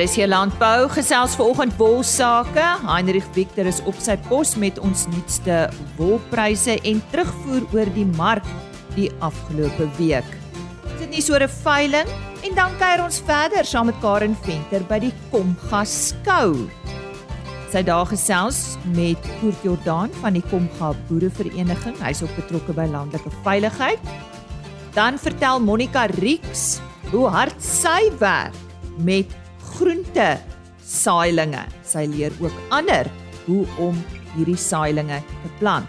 Is hier landbou gesels vanoggend wolsake. Heinrich Victor is op sy pos met ons nuutste wolpryse en terugvoer oor die mark die afgelope week. Dit nie so 'n veiling en dan kuier ons verder saam met Karen Venter by die Komga skou. Sy daar gesels met Koert Jordaan van die Komga Boerevereniging. Hy's ook betrokke by landelike veiligheid. Dan vertel Monica Rix hoe hard sy werk met groente saailinge. Sy leer ook ander hoe om hierdie saailinge te plant.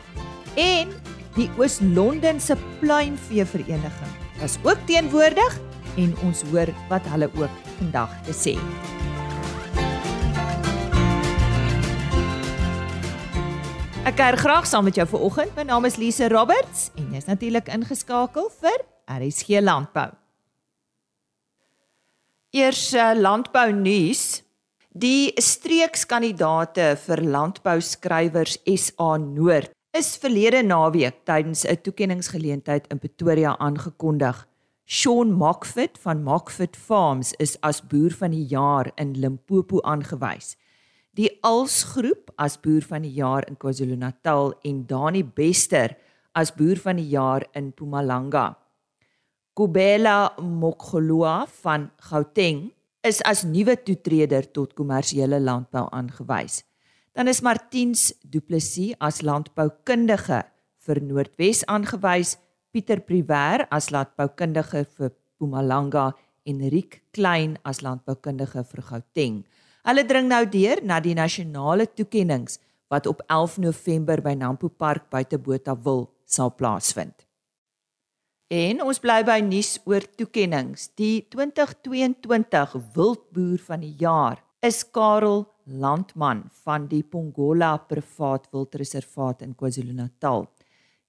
En die Oos-London se pluimvee vereniging is ook teenwoordig en ons hoor wat hulle ook vandag te sê. Ek kuier graag saam met jou vanoggend. My naam is Lise Roberts en jy's natuurlik ingeskakel vir RSG Landbou. Eers uh, landbou nuus. Die streekskandidate vir landbouskrywers SA Noord is verlede naweek tydens 'n toekenningsgeleentheid in Pretoria aangekondig. Sean Mockford van Mockford Farms is as boer van die jaar in Limpopo aangewys die Alsgroep as boer van die jaar in KwaZulu-Natal en Dani Bester as boer van die jaar in Mpumalanga. Kubela Mokgolwa van Gauteng is as nuwe toetreder tot kommersiële landbou aangewys. Dan is Martiens Du Plessis as landboukundige vir Noordwes aangewys, Pieter Priver as landboukundige vir Mpumalanga en Riek Klein as landboukundige vir Gauteng. Hulle dring nou deur na die nasionale toekenninge wat op 11 November by Nampo Park buite Botawil sal plaasvind. En ons bly by nuus oor toekenninge. Die 2022 Wildboer van die jaar is Karel Landman van die Pongola Privaat Wildreservaat in KwaZulu-Natal.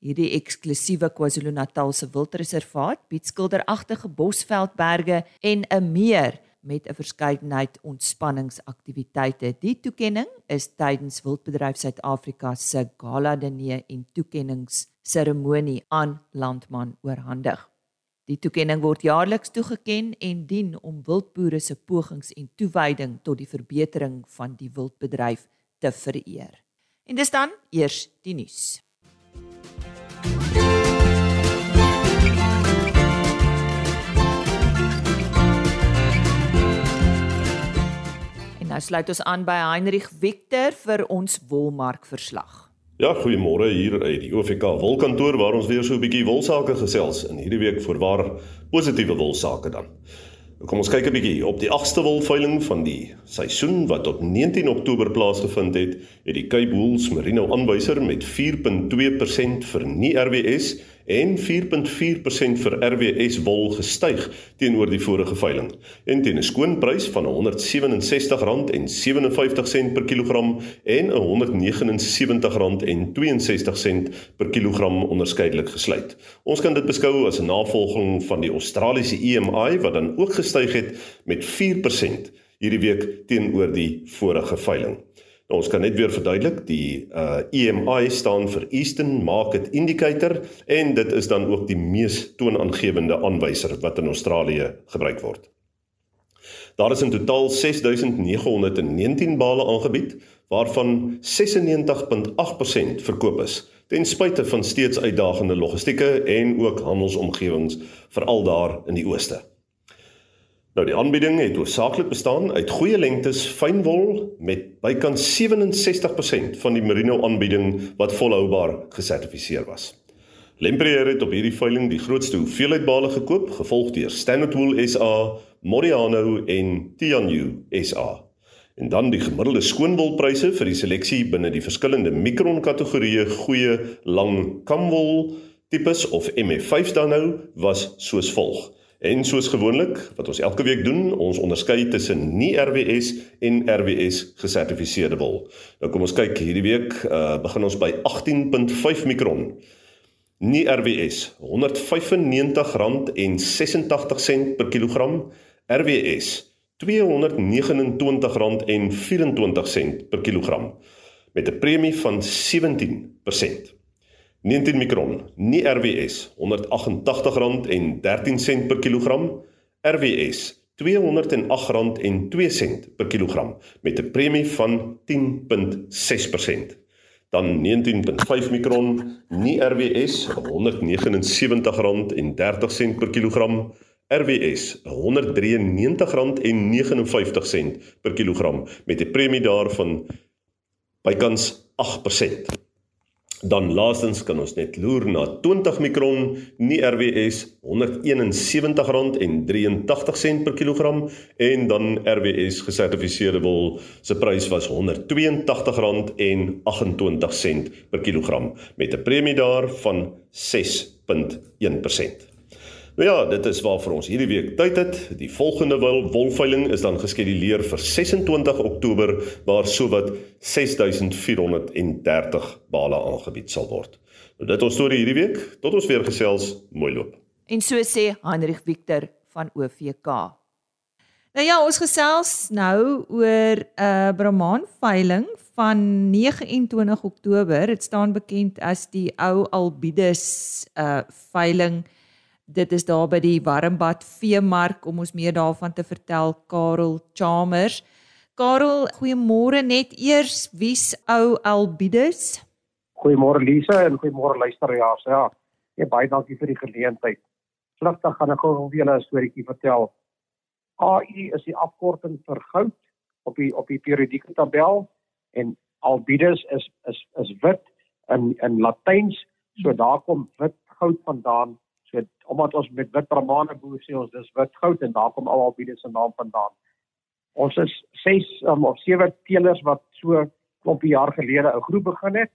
Hierdie eksklusiewe KwaZulu-Natalse wildreservaat bied skilderagtige bosveldberge en 'n meer met 'n verskeidenheid ontspanningsaktiwiteite. Die toekenning is tydens Wildbedryf Suid-Afrika se Gala Diner en toekenningsseremonie aan Landman oorhandig. Die toekenning word jaarliks toegeken en dien om wildboere se pogings en toewyding tot die verbetering van die wildbedryf te vereer. En dis dan eers die nuus. Nou sluit ons aan by Heinrich Victor vir ons wolmark verslag. Ja, goeiemôre hier uit die OVK wolkantoor waar ons weer so 'n bietjie wolsake gesels in hierdie week voorwaar positiewe wolsake dan. Kom ons kyk 'n bietjie op die 8ste wolveiling van die seisoen wat op 19 Oktober plaasgevind het, het die Cape Wools Merino aanwyser met 4.2% vir nie RWS en 4.4% vir RWS wol gestyg teenoor die vorige veiling. En teen 'n skoonprys van R167.57 per kilogram en R179.62 per kilogram onderskeidelik gesluit. Ons kan dit beskou as 'n navolging van die Australiese EMI wat dan ook gestyg het met 4% hierdie week teenoor die vorige veiling. Ons kan net weer verduidelik, die uh EMI staan vir Eastern Market Indicator en dit is dan ook die mees toonaangewende aanwyser wat in Australië gebruik word. Daar is in totaal 6919 bale aangebied waarvan 96.8% verkoop is ten spyte van steeds uitdagende logistieke en ook handelsomgewings veral daar in die ooste. Nou die aanbieding het hoofsaaklik bestaan uit goeie lengtes fynwol met bykans 67% van die merino aanbieding wat volhoubaar gesertifiseer was. Lempreer het op hierdie veiling die grootste hoeveelheid bale gekoop, gevolg deur Standard Wool SA, Moriano en Tianyu SA. En dan die gemiddelde skoonwolpryse vir die seleksie binne die verskillende mikron kategorieë goeie lang kamwol tipes of MF5 dan nou was soos volg. En soos gewoonlik wat ons elke week doen, ons onderskei tussen nie RWS en RWS gesertifiseerde wol. Nou kom ons kyk hierdie week, uh begin ons by 18.5 mikron. Nie RWS R195.86 per kilogram, RWS R229.24 per kilogram met 'n premie van 17%. 19 mikron, nie RWS, R188.13 per kilogram, RWS R208.02 per kilogram met 'n premie van 10.6%. Dan 19.5 mikron nie RWS R179.30 per kilogram RWS R193.59 per kilogram met 'n premie daarvan bykans 8%. Dan laastens kan ons net loer na 20 mikron nie RWS R171.83 per kilogram en dan RWS gesertifiseerde wol se prys was R182.28 per kilogram met 'n premie daarvan 6.1%. Nou ja, dit is waar vir ons hierdie week tyd het. Die volgende wol wolveiling is dan geskeduleer vir 26 Oktober waar sowat 6430 bale aangebied sal word. Nou dit ons storie hierdie week. Tot ons weer gesels. Mooi loop. En so sê Hendrik Victor van OVK. Nou ja, ons gesels nou oor 'n uh, Brahman veiling van 29 Oktober. Dit staan bekend as die ou Albides uh veiling Dit is daar by die Warmbad Veemark om ons meer daarvan te vertel Karel Chalmers. Karel, goeiemôre net eers, wie's ou Albides? Goeiemôre Lisa en goeiemôre luisteraars. Ja, ja, baie dankie vir die geleentheid. Vlugtig gaan ek gou vir julle 'n storieetjie vertel. AU is die afkorting vir goud op die op die periodieke tabel en Albides is is is wit in in Latyns. So daar kom wit goud vandaan weet omdat ons met wit bramane boer sê ons dis wit goud en daar kom al albiede se naam vandaan. Ons is 6 um, of 7 teelers wat so klompie jaar gelede 'n groep begin het,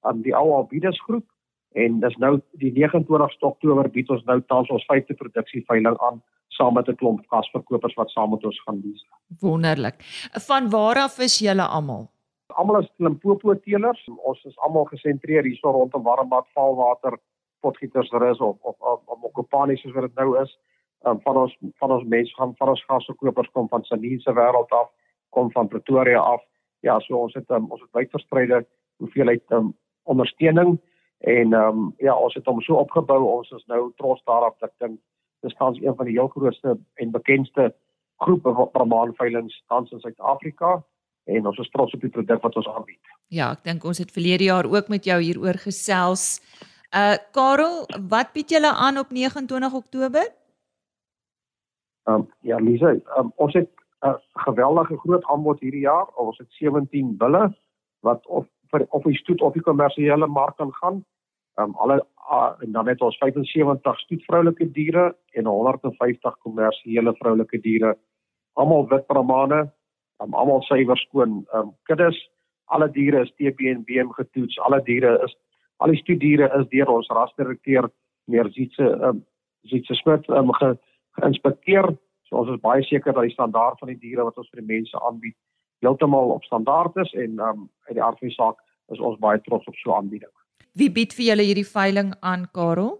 aan um, die ou albiedes groep en dis nou die 29ste Oktober bied ons nou tans ons vyfde produksieveiling aan saam met 'n klomp kasverkopers wat saam met ons gaan dis. Wonderlik. Van waar af is julle almal? Almal is Limpopo teelers. Ons is almal gesentreer hierso rondom Warmbad, Valwater, potgietersrus of of of, of okupanie soos wat dit nou is. Um, van ons van ons mense gaan van ons gasverkopers kom van Saniese wêreld af, kom van Pretoria af. Ja, so ons het um, ons het wydverspreide hoeveelheid um, ondersteuning en ehm um, ja, ons het hom so opgebou. Ons is nou trots daarop dat dink dis tans een van die heel grootste en bekendste groepe bramaanveilings tans in Suid-Afrika en ons is trots op die produk wat ons aanbied. Ja, ek dink ons het verlede jaar ook met jou hieroor gesels. Uh Karel, wat bied julle aan op 29 Oktober? Um ja, Lisa, um, ons het 'n uh, geweldige groot aanbod hierdie jaar. Ons het 17 bulle wat op vir op die stoet op die kommersiële mark kan gaan. Um alle uh, en dan het ons 75 stoetvroulike diere en 150 kommersiële vroulike diere. Almal wit bramane, um, almal suiwer skoon um kuddes. Alle diere is TB en BM getoets. Alle diere is al die studiere is deur ons rasdirekteur meer Zietse um, Zietse Smit um, ge, geïnspekteer. So ons is baie seker dat die standaard van die diere wat ons vir die mense aanbied heeltemal op standaard is en um, uit die aard van die saak is ons baie trots op so 'n aanbieding. Wie bied vir julle hierdie veiling aan Karel?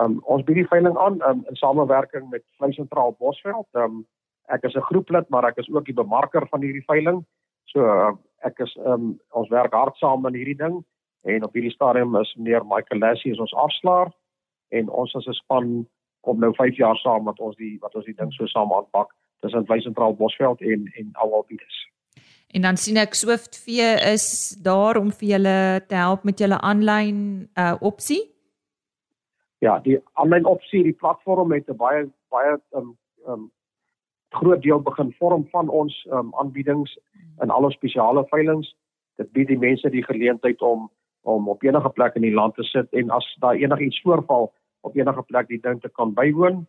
Um, ons bied die veiling aan um, in samewerking met Vleisentraal Bosveld. Um, ek is 'n groeplid, maar ek is ook die bemarker van hierdie veiling. So uh, ek is um, ons werk hard saam in hierdie ding en op hierdie stadium is meneer Michael Lassie is ons afslaer en ons as 'n span kom nou 5 jaar saam met ons die wat ons die ding so saam aanpak tussen Wyssentraal Bosveld en en Alwalpies. En dan sien ek Swift V is daar om vir julle te help met julle aanlyn uh opsie. Ja, die aanlyn opsie, die platform het 'n baie baie um um groot deel begin vorm van ons um aanbiedings in al ons spesiale veilinge. Dit bied die mense die geleentheid om om op enige plek in die land te sit en as daar enigiets voorval op enige plek die ding te kan bywoon.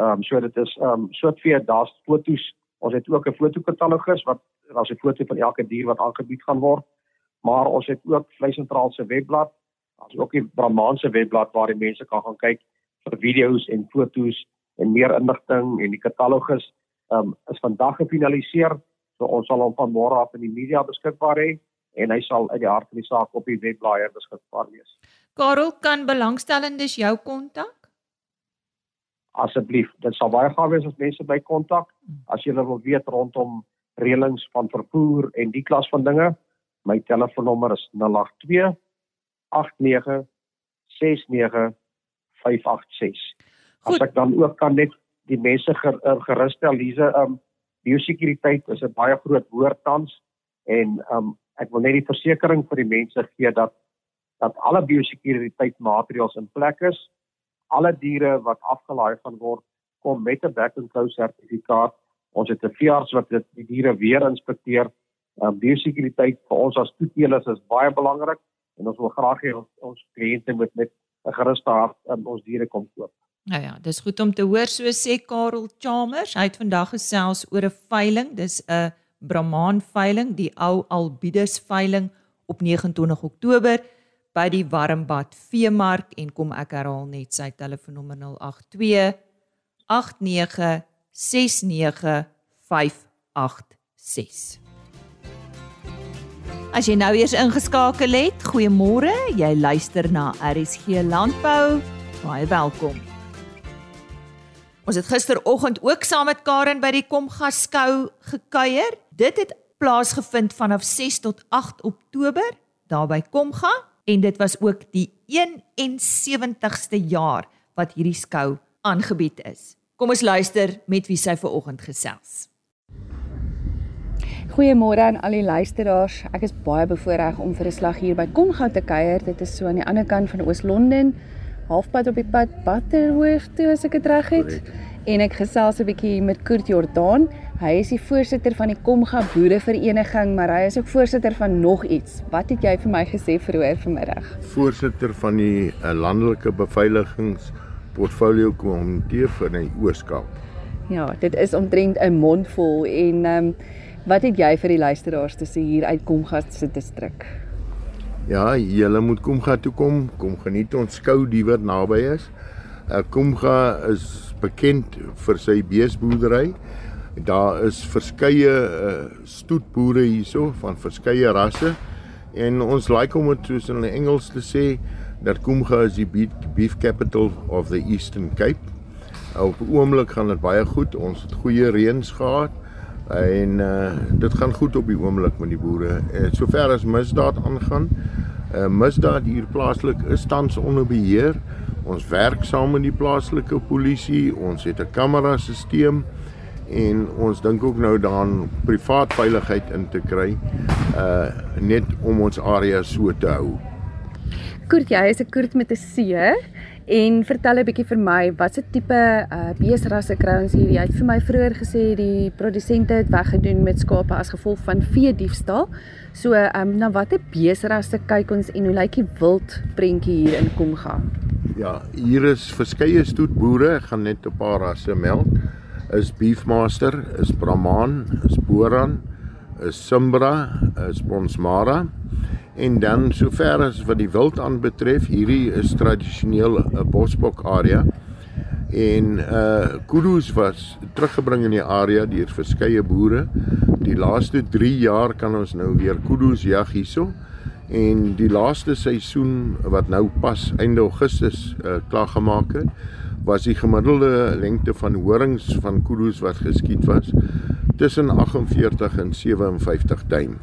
Ehm um, so dit is ehm um, soort vir daar's fotos. Ons het ook 'n fotokatalogus wat daar's 'n foto van elke dier wat aangebied gaan word. Maar ons het ook Vleisentraal se webblad. Daar's ook die Brahman se webblad waar die mense kan gaan kyk vir video's en fotos en meer inligting en die katalogus ehm um, is vandag gefinaliseer. So ons sal hom van môre af in die media beskikbaar hê en hy sal uit die hart van die saak op die webblaaier beskikbaar wees. Karel kan belangstellendes jou kontak? Asseblief, dit sal baie gaaf wees as mense by kontak as jy wil weet rondom reëlings van vervoer en die klas van dinge. My telefoonnommer is 082 89 69 586. As ek dan ook kan net die mense ger, uh, gerus stel Lize um biosekuriteit is 'n baie groot woord tans en um ek wil net die versekering vir die mense gee dat dat alle biosekuriteitsmaatreëls in plek is. Alle diere wat afgelaai gaan word kom met 'n back and close sertifikaat. Ons het 'n veearts wat dit die diere weer inspekteer. Um biosekuriteit vir ons as toeteelers is baie belangrik en ons wil graag hê ons, ons kliënte moet met 'n geruste hart um, ons diere kom koop. Nou ja, dis goed om te hoor so sê Karel Chalmers. Hy het vandag gesels oor 'n veiling. Dis 'n Brahman veiling, die ou Albides veiling op 29 Oktober by die Warmbad Veemark en kom ek herhaal net sy telefoonnommer 082 8969586. As jy nou eers ingeskakel het, goeiemôre. Jy luister na RSG Landbou. Baie welkom. Ons het gisteroggend ook saam met Karen by die Komga skou gekuier. Dit het plaasgevind vanaf 6 tot 8 Oktober daar by Komga en dit was ook die 71ste jaar wat hierdie skou aangebied is. Kom ons luister met wie sy ver oggend gesels. Goeiemôre aan al die luisteraars. Ek is baie bevoorreg om vir 'n slag hier by Komga te kuier. Dit is so aan die ander kant van Oos-London halfpad op die pad Butterworth toe as ek dit reg het. En ek gesels 'n bietjie met Kurt Jordaan. Hy is die voorsitter van die Komga Boerevereniging, maar hy is ook voorsitter van nog iets. Wat het jy vir my gesê vroeër vanmiddag? Voorsitter van die uh, landelike beveiligings portfolio komitee vir die Ooskaap. Ja, dit is omtrent 'n mondvol en ehm um, wat het jy vir die luisteraars te sê hier uit Komga se distrik? Ja, julle moet Komga toe kom, kom geniet ons skou die wat naby is. Uh, Komga is bekend vir sy beesboerdery. Daar is verskeie uh, stoetboere hierso van verskeie rasse en ons like om dit soos in Engels te sê dat Komga is die beef capital of the Eastern Cape. Op oomblik gaan dit baie goed. Ons het goeie reëns gehad en uh, dit gaan goed op die oomblik met die boere. En sover as misdaad aangaan, uh, misdaad hier plaaslik is tans onder beheer. Ons werk saam met die plaaslike polisie. Ons het 'n kamerasisteem en ons dink ook nou daaraan privaat veiligheid in te kry uh net om ons area so te hou. Koert jy is 'n koert met 'n C En vertel 'n bietjie vir my watse tipe uh beesrasse kry ons hier? Jy het vir my vroeër gesê die produsente het weggedoen met skape as gevolg van vee diefstal. So, ehm um, na watter beesrasse kyk ons en hoe lyk die wild prentjie hier in Komga? Ja, hier is verskeie stoetboere, ek gaan net 'n paar rasse meld. Is Beefmaster, is Brahman, is Boran, is Simbra, is Bonsmara En dan sover as wat die wild aanbetref, hierdie is tradisioneel 'n bosbok area. En uh kudus was teruggebring in die area deur verskeie boere. Die laaste 3 jaar kan ons nou weer kudus jag hierso. En die laaste seisoen wat nou pas einde Augustus uh klaargemaak het, was die gemiddelde lengte van horings van kudus wat geskiet was tussen 48 en 57 duim.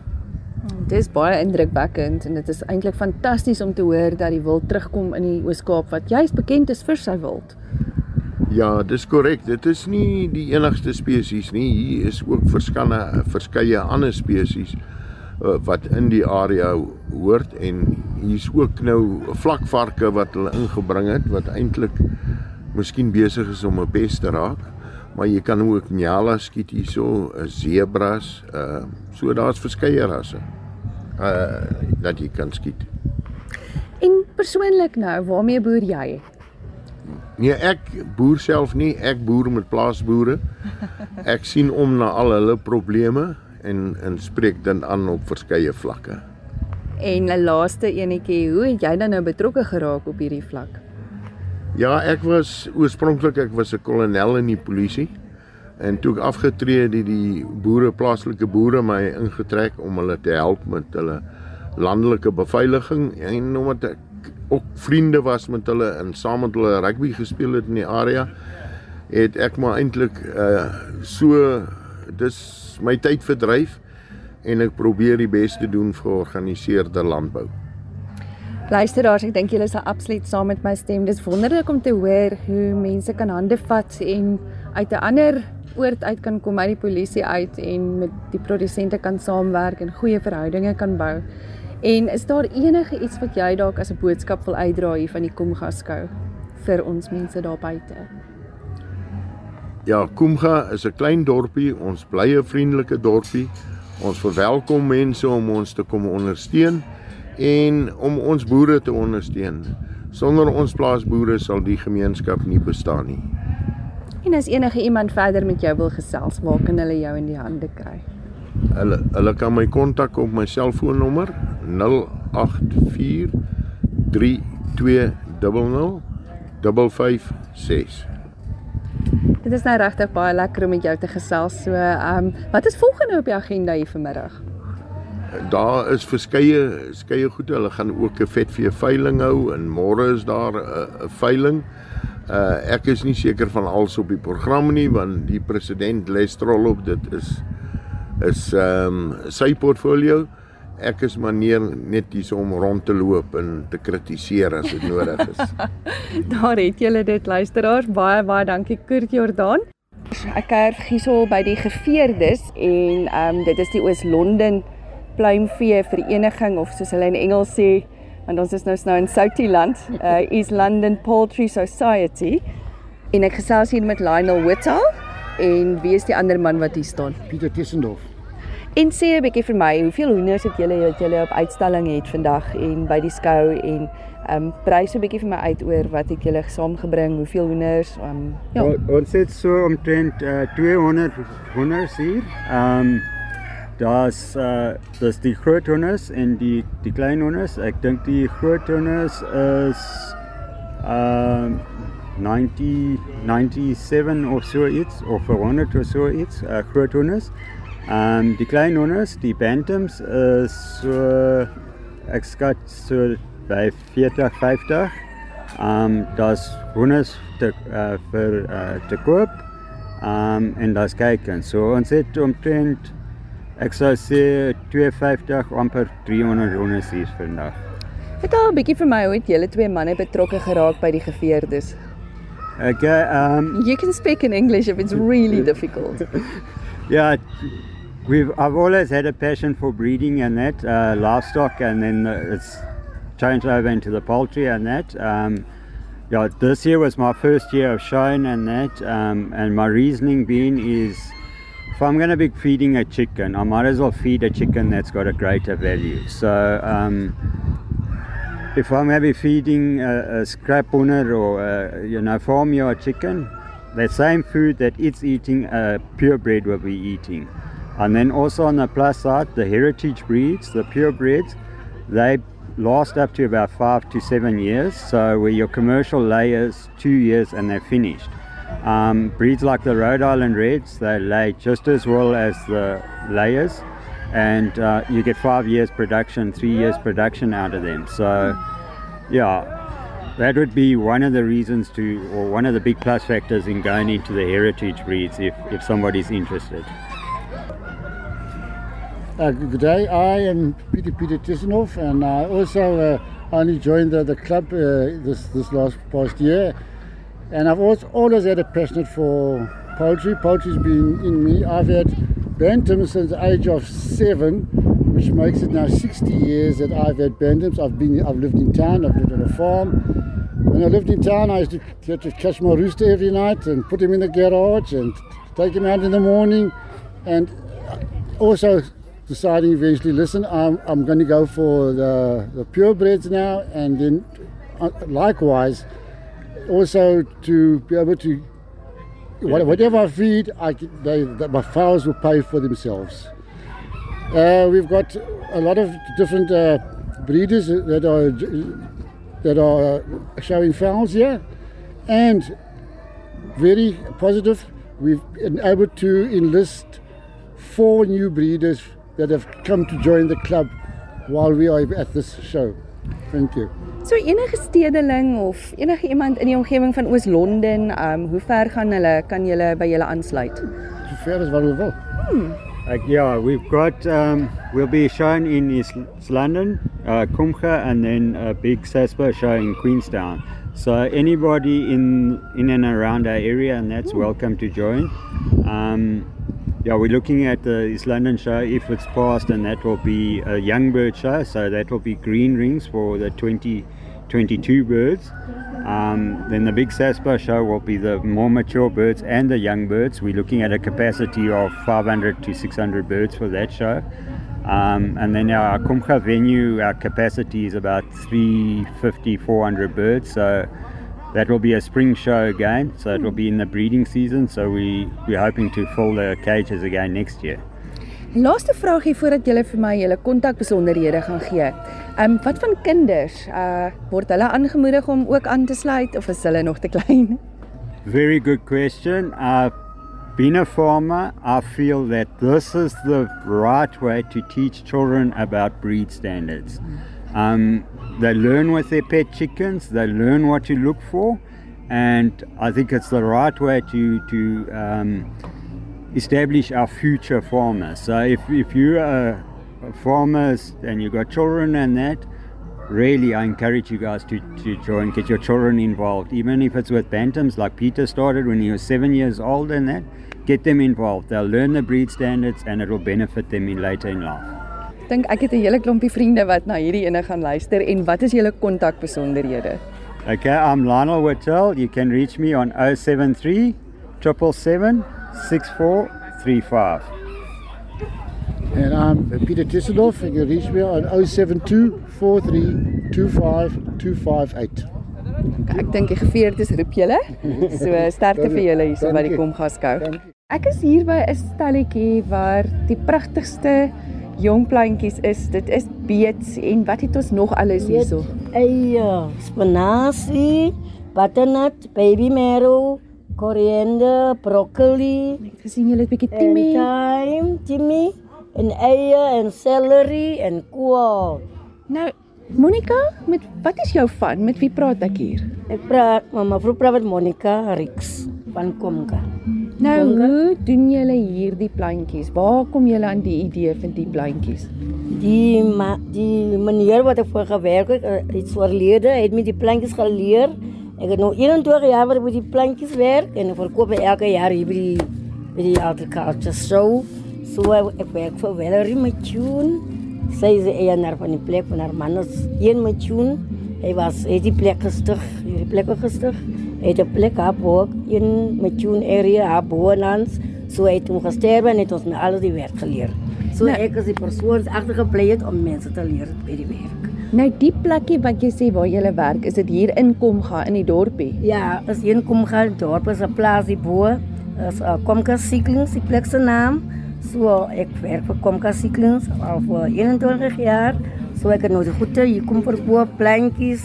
Dit is baie indrukwekkend en dit is eintlik fantasties om te hoor dat die wild terugkom in die Oos-Kaap wat juis bekend is vir sy wild. Ja, dis korrek. Dit is nie die enigste spesies nie. Hier is ook verskane verskeie ander spesies uh, wat in die area hoort en hier's ook nou vlakvarke wat hulle ingebring het wat eintlik miskien besig is om 'n pes te raak. Maar jy kan ook nyala skiet hierso, 'n zebras, uh so daar's verskeie rasse uh dat jy kan skiet. En persoonlik nou, waarmee boer jy? Nee, ek boer self nie, ek boer met plaasboere. Ek sien om na al hulle probleme en en spreek dan aan op verskeie vlakke. En 'n laaste enetjie, hoe het jy dan nou betrokke geraak op hierdie vlak? Ja, ek was oorspronklik ek was 'n kolonel in die polisie. En toe ek afgetree het, het die boere, plaaslike boere my ingetrek om hulle te help met hulle landelike beveiliging en omdat ek ook vriende was met hulle en saam met hulle rugby gespeel het in die area, het ek maar eintlik uh so dis my tyd verdryf en ek probeer die beste doen vir georganiseerde landbou. Luisteraars, ek dink julle is absoluut saam met my stem. Dis wonderlik om te hoor hoe mense kan hande vat en uit 'n ander oord uit kan kom uit die polisie uit en met die produsente kan saamwerk en goeie verhoudinge kan bou. En is daar enige iets wat jy dalk as 'n boodskap wil uitdra hier van die Komga skou vir ons mense daar buite? Ja, Komga is 'n klein dorpie, ons bly 'n vriendelike dorpie. Ons verwelkom mense om ons te kom ondersteun en om ons boere te ondersteun. Sonder ons plaasboere sal die gemeenskap nie bestaan nie. En as enige iemand verder met jou wil gesels, waar kan hulle jou in die hande kry? Hulle hulle kan my kontak op my selfoonnommer 084 3200 556. Dit is nou regtig baie lekker om met jou te gesels. So, ehm, um, wat is volgende op die agenda hier vanmiddag? Daar is verskeie skeie goede. Hulle gaan ook 'n vetvee veiling hou en môre is daar 'n veiling. Uh ek is nie seker van alles op die program nie want die president Lestrol op dit is is ehm um, sy portfolio. Ek is maar neer net hier om rond te loop en te kritiseer as dit nodig is. Daar het julle dit luisteraars. Baie baie dankie Kurt Jordaan. Ek kuier hierso by die geveerdes en ehm um, dit is die Oos-London pluimvee vereniging of soos hulle in Engels sê, want ons is nou nou in Soutieland, uh, East London Poultry Society. En ek gesels hier met Lionel Whittle en wie is die ander man wat hier staan? Pieter Tissendorf. En sê 'n bietjie vir my, hoeveel hoenders het julle wat julle op uitstalling het vandag en by die skou en ehm um, prys 'n bietjie vir my uit oor wat het julle saamgebring, hoeveel hoenders? Ehm um, ja. O, ons het so omtrent uh, 200 hoenders hier. Ehm um, Daar's uh dis die groot honders en die die klein honders. Ek dink die groot honders is uh 90 97 of so iets of 100 of so iets, uh groot honders. Um die klein honders, die bantams is so ek skat so by 40 50. Um daar's honders te uh vir uh te koop. Um en daar's kyk en so ons het omtrent Ek sou sê 250 amper 300 hondes hier vandag. Vertel 'n bietjie vir my hoe het julle twee manne betrokke geraak by die geveerdes? Okay, um You can speak in English if it's really difficult. yeah, we've I've always had a passion for breeding and that uh, livestock and then uh, it's changed over into the poultry and that um yeah, this year was my first year of showing and that um and my reasoning being is if I'm going to be feeding a chicken, I might as well feed a chicken that's got a greater value. So, um, if I'm going to be feeding a, a scrap owner or a, you know farmyard chicken, the same food that it's eating, uh, purebred will be eating. And then also on the plus side, the heritage breeds, the purebreds, they last up to about five to seven years. So where your commercial layers two years and they're finished. Um, breeds like the Rhode Island Reds, they lay just as well as the layers, and uh, you get five years production, three years production out of them. So, yeah, that would be one of the reasons to, or one of the big plus factors in going into the heritage breeds if, if somebody's interested. Uh, good day, I am Peter Peter Tissenhoff, and I also uh, only joined the, the club uh, this, this last past year. And I've always, always had a passion for poultry. Poultry's been in me. I've had bantams since the age of seven, which makes it now 60 years that I've had bantams. I've been, I've lived in town. I've lived on a farm. When I lived in town, I used to to catch my rooster every night and put him in the garage and take him out in the morning. And also deciding eventually, listen, I'm, I'm going to go for the, the purebreds now, and then uh, likewise also to be able to whatever I feed, I they, my fowls will pay for themselves. Uh, we've got a lot of different uh, breeders that are that are uh, showing fowls here, and very positive. We've been able to enlist four new breeders that have come to join the club while we are at this show. Thank you. So enige stedeling of enige iemand in die omgewing van Oos-London, um, hoe ver gaan hulle kan julle by julle aansluit? So ver as wat hulle wil. Hmm. Like yeah, we've got um we'll be shown in East London, uh, Kumcha, and then a big SASPA show in Queenstown. So anybody in in and around our area, and that's welcome to join. Um, yeah, we're looking at the East London show if it's passed, and that will be a young bird show. So that will be green rings for the 2022 birds. Um, then the big SASPA show will be the more mature birds and the young birds. We're looking at a capacity of 500 to 600 birds for that show. Um, and then our Kumcha venue, our capacity is about 350, 400 birds. So that will be a spring show again. So it will be in the breeding season. So we, we're hoping to fill the cages again next year. Laaste vraagie voordat julle vir my julle kontakbesonderhede gaan gee. Ehm um, wat van kinders? Uh word hulle aangemoedig om ook aan te sluit of is hulle nog te klein? Very good question. Uh being a farmer, I feel that this is the right way to teach children about breed standards. Um, they learn with their pet chickens, they learn what to look for, and I think it's the right way to to um, establish our future farmers. So if if you're a, a farmers and you've got children and that, really I encourage you guys to, to join, get your children involved, even if it's with bantams like Peter started when he was seven years old and that, get them involved. They'll learn the breed standards and it will benefit them in later in life. Dink ek het 'n hele klompie vriende wat na hierdie ene gaan luister en wat is julle kontakbesonderhede? Okay, I'm Lionel Whittle. You can reach me on 073 777 6435. And I'm Peter Tisseldorf. You can reach me on 072 43 25 258. Ek dink die geveerdes roep julle. So sterkte vir julle hierso by die Komgaskou. Ek is hier by 'n stalletjie waar die pragtigste jong plantjies is. Dit is beets en wat het ons nog alles hierso? Eie, spinasie, butternut, baby marrow, koriander, broccoli. Ek gesien julle het 'n bietjie timie. Thyme, timmy, en eie en celery en kool. Nou, Monica, met wat is jou van? Met wie praat ek hier? Ek praat met mevrou praat met Monica Rix van Komka. Nou, hoe doen julle hierdie plantjies? Waar kom julle aan die idee van die plantjies? Die ma, die meneer wat ek voor gewerk het, eh, iets oorlede, het my die plantjies geleer. Ek het nou 21 jaar wat ek met die plantjies werk en ek verkoop elke jaar hier by die by die agriculture show. So ek werk vir Valerie Machun. Sy is die eienaar van die plek van haar man is een Machun. Hy was hy die plek gestig, hierdie plek gestig. Hy het 'n plek ook in Machun area, haar boonlands. So hy het hom gesterwe en het ons met alles die werk geleer. So Nou- ek is die het om mense te leer by die werk. Nou die plekkie wat jy sê waar jy werk, is dit hier in Komga in die dorpie. Ja, as een kom gaan dorp is 'n plaas die bo. Is uh, Komka Cyclings, die plek se naam. So ek werk vir Komka Cyclings al vir 21 jaar. So ek het nou die goede hier kom verkoop plantjies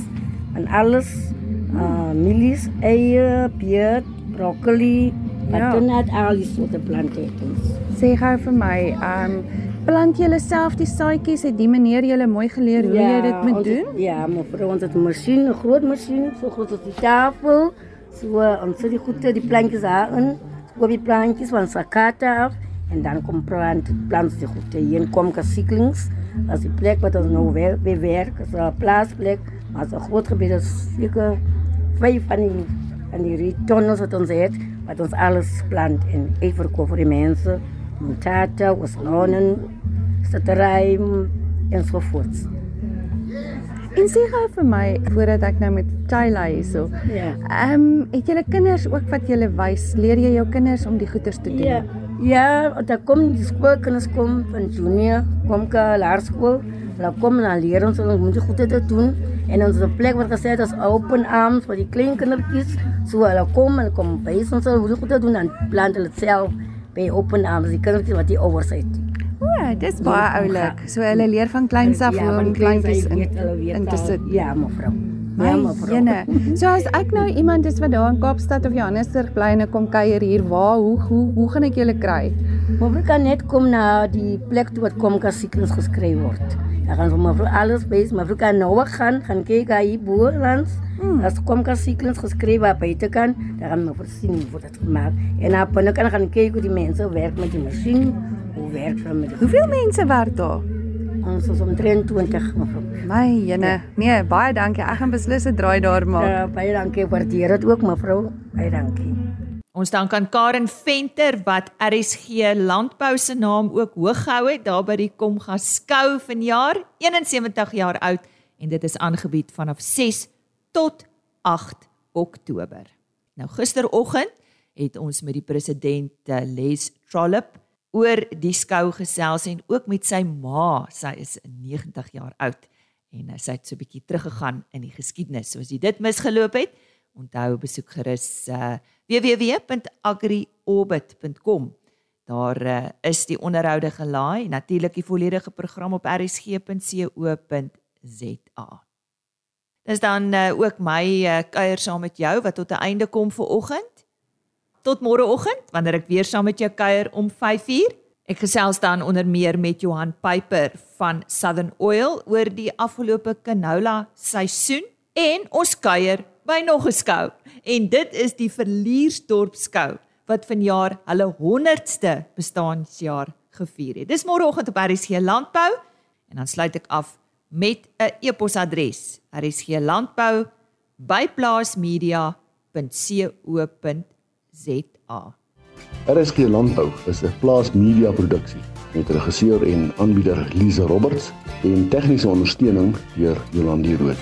en alles. Uh mielies, eie, beet, broccoli, Ja. butternut, al die soorte plante het ons. Sê gou vir my, ehm um, plant julle self die saadjies? Het die meneer julle mooi geleer hoe jy dit moet doen? Het, ja, maar vir ons het 'n masjien, 'n groot masjien, so groot as die tafel. So uh, ons sit die goede die plantjies daarin. Skoop die plantjies van sakata af en dan kom plant plant die goede hier kom kasiklings. As die plek wat ons nou weer bewerk, is 'n plaasplek, maar 'n groot gebied is seker vyf van die van die tonnels wat ons het, wat ons alles plant en ek verkoop vir die mense. Mutata, wasnonen, sateraim ensovoorts. En sê gou vir my voordat ek nou met Tyla hierso. Ja. Ehm um, het julle kinders ook wat julle wys? Leer jy jou kinders om die goeders te doen? Ja, ja, daar kom die skoolkinders kom van junior, kom ka laerskool. Hulle kom en dan leer ons hulle moet die goede te doen. En 'n plek gesê het as open arms vir die klein kindertjies. So hulle kom en kom wys ons hoe die goede doen en plant hulle self by open arms die kindertjies wat die ouers het. O, dis baie oulik. So hulle leer van kleins af hoe om kleintjies in, in te sit. Ja, mevrou. Ja, mevrou. jene. So as ek nou iemand is wat daar in Kaapstad of Johannesburg bly en ek kom kuier hier, waar hoe hoe hoe gaan ek julle kry? Mevrou kan net kom na die plek toe wat kom kasiekens geskryf word. Dan gaan vir mevrou alles wees. Mevrou kan nou ook gaan, gaan kyk hier boerlands. Hmm. As kom kasiekens geskryf waar buite kan, dan gaan mevrou sien hoe word dit gemaak. En dan binne kan gaan kyk hoe die mense werk met die masjien, hoe werk hulle met die Hoeveel mense werk daar? Ons is omtrent 20 mevrou. My jene. Nee, baie dankie. Ek gaan beslis 'n draai daar maak. Ja, baie dankie. Waardeer dit ook mevrou. Baie dankie. Ons dank aan Karen Venter wat RSG Landbou se naam ook hoog gehou het daar by die Komga skou vanjaar, 71 jaar oud en dit is aangebied vanaf 6 tot 8 Oktober. Nou gisteroggend het ons met die president eh, Les Trollop oor die skou gesels en ook met sy ma. Sy is 90 jaar oud en sy het so 'n bietjie teruggegaan in die geskiedenis. So as jy dit misgeloop het, onthou besoek gerus uh, www.agriorbit.com. Daar uh, is die onderhoude gelaai, natuurlik die volledige program op rsg.co.za. Dis dan uh, ook my uh, kuier saam met jou wat tot 'n einde kom vir oggend. Tot môreoggend wanneer ek weer saam met jou kuier om 5uur. Ek gesels dan onder meer met Johan Piper van Southern Oil oor die afgelope canola seisoen en ons kuier by nog 'n skou en dit is die Verliersdorp skou wat vanjaar hulle 100ste bestaanjaar gevier het. Dis môreoggend op RSG Landbou en dan sluit ek af met 'n e-posadres: rsglandbou@plaasmedia.co.za. RSG Landbou is 'n plaas media produksie met regisseur en aanbieder Lize Roberts en tegniese ondersteuning deur Jolande Rooi.